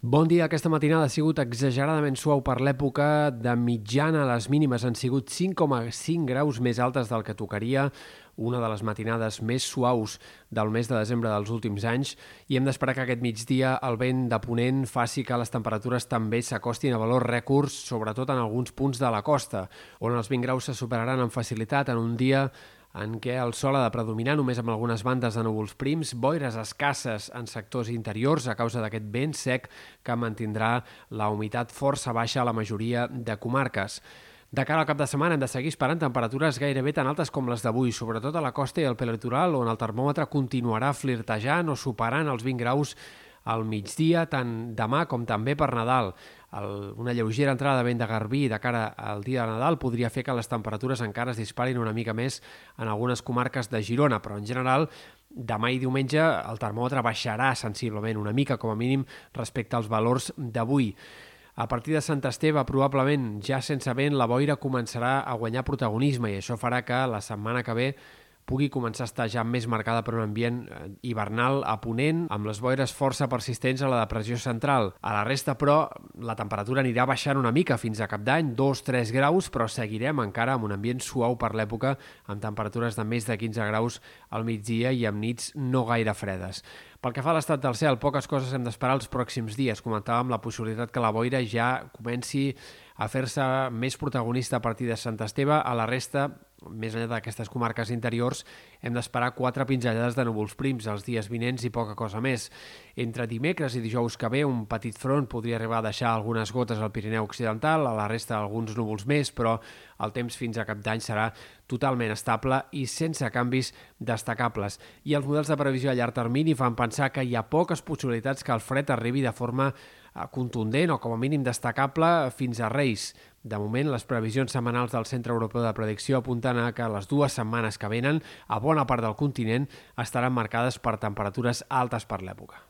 Bon dia. Aquesta matinada ha sigut exageradament suau per l'època. De mitjana, les mínimes han sigut 5,5 graus més altes del que tocaria, una de les matinades més suaus del mes de desembre dels últims anys, i hem d'esperar que aquest migdia el vent de ponent faci que les temperatures també s'acostin a valors rècords, sobretot en alguns punts de la costa, on els 20 graus se superaran amb facilitat en un dia en què el sol ha de predominar només amb algunes bandes de núvols prims, boires escasses en sectors interiors a causa d'aquest vent sec que mantindrà la humitat força baixa a la majoria de comarques. De cara al cap de setmana hem de seguir esperant temperatures gairebé tan altes com les d'avui, sobretot a la costa i al prelitoral, on el termòmetre continuarà flirtejant o superant els 20 graus al migdia, tant demà com també per Nadal. El, una lleugera entrada de vent de garbí de cara al dia de Nadal podria fer que les temperatures encara es disparin una mica més en algunes comarques de Girona, però en general demà i diumenge el termòmetre baixarà sensiblement, una mica com a mínim respecte als valors d'avui. A partir de Sant Esteve, probablement ja sense vent, la boira començarà a guanyar protagonisme i això farà que la setmana que ve pugui començar a estar ja més marcada per un ambient eh, hivernal a ponent, amb les boires força persistents a la depressió central. A la resta, però, la temperatura anirà baixant una mica fins a cap d'any, 2-3 graus, però seguirem encara amb un ambient suau per l'època, amb temperatures de més de 15 graus al migdia i amb nits no gaire fredes. Pel que fa a l'estat del cel, poques coses hem d'esperar els pròxims dies. Comentàvem la possibilitat que la boira ja comenci a fer-se més protagonista a partir de Sant Esteve. A la resta, més enllà d'aquestes comarques interiors, hem d'esperar quatre pinzellades de núvols prims els dies vinents i poca cosa més. Entre dimecres i dijous que ve, un petit front podria arribar a deixar algunes gotes al Pirineu Occidental, a la resta alguns núvols més, però el temps fins a cap d'any serà totalment estable i sense canvis destacables. I els models de previsió a llarg termini fan pensar que hi ha poques possibilitats que el fred arribi de forma contundent o com a mínim destacable fins a Reis. De moment, les previsions setmanals del Centre Europeu de Predicció apunten a que les dues setmanes que venen a bona part del continent estaran marcades per temperatures altes per l'època.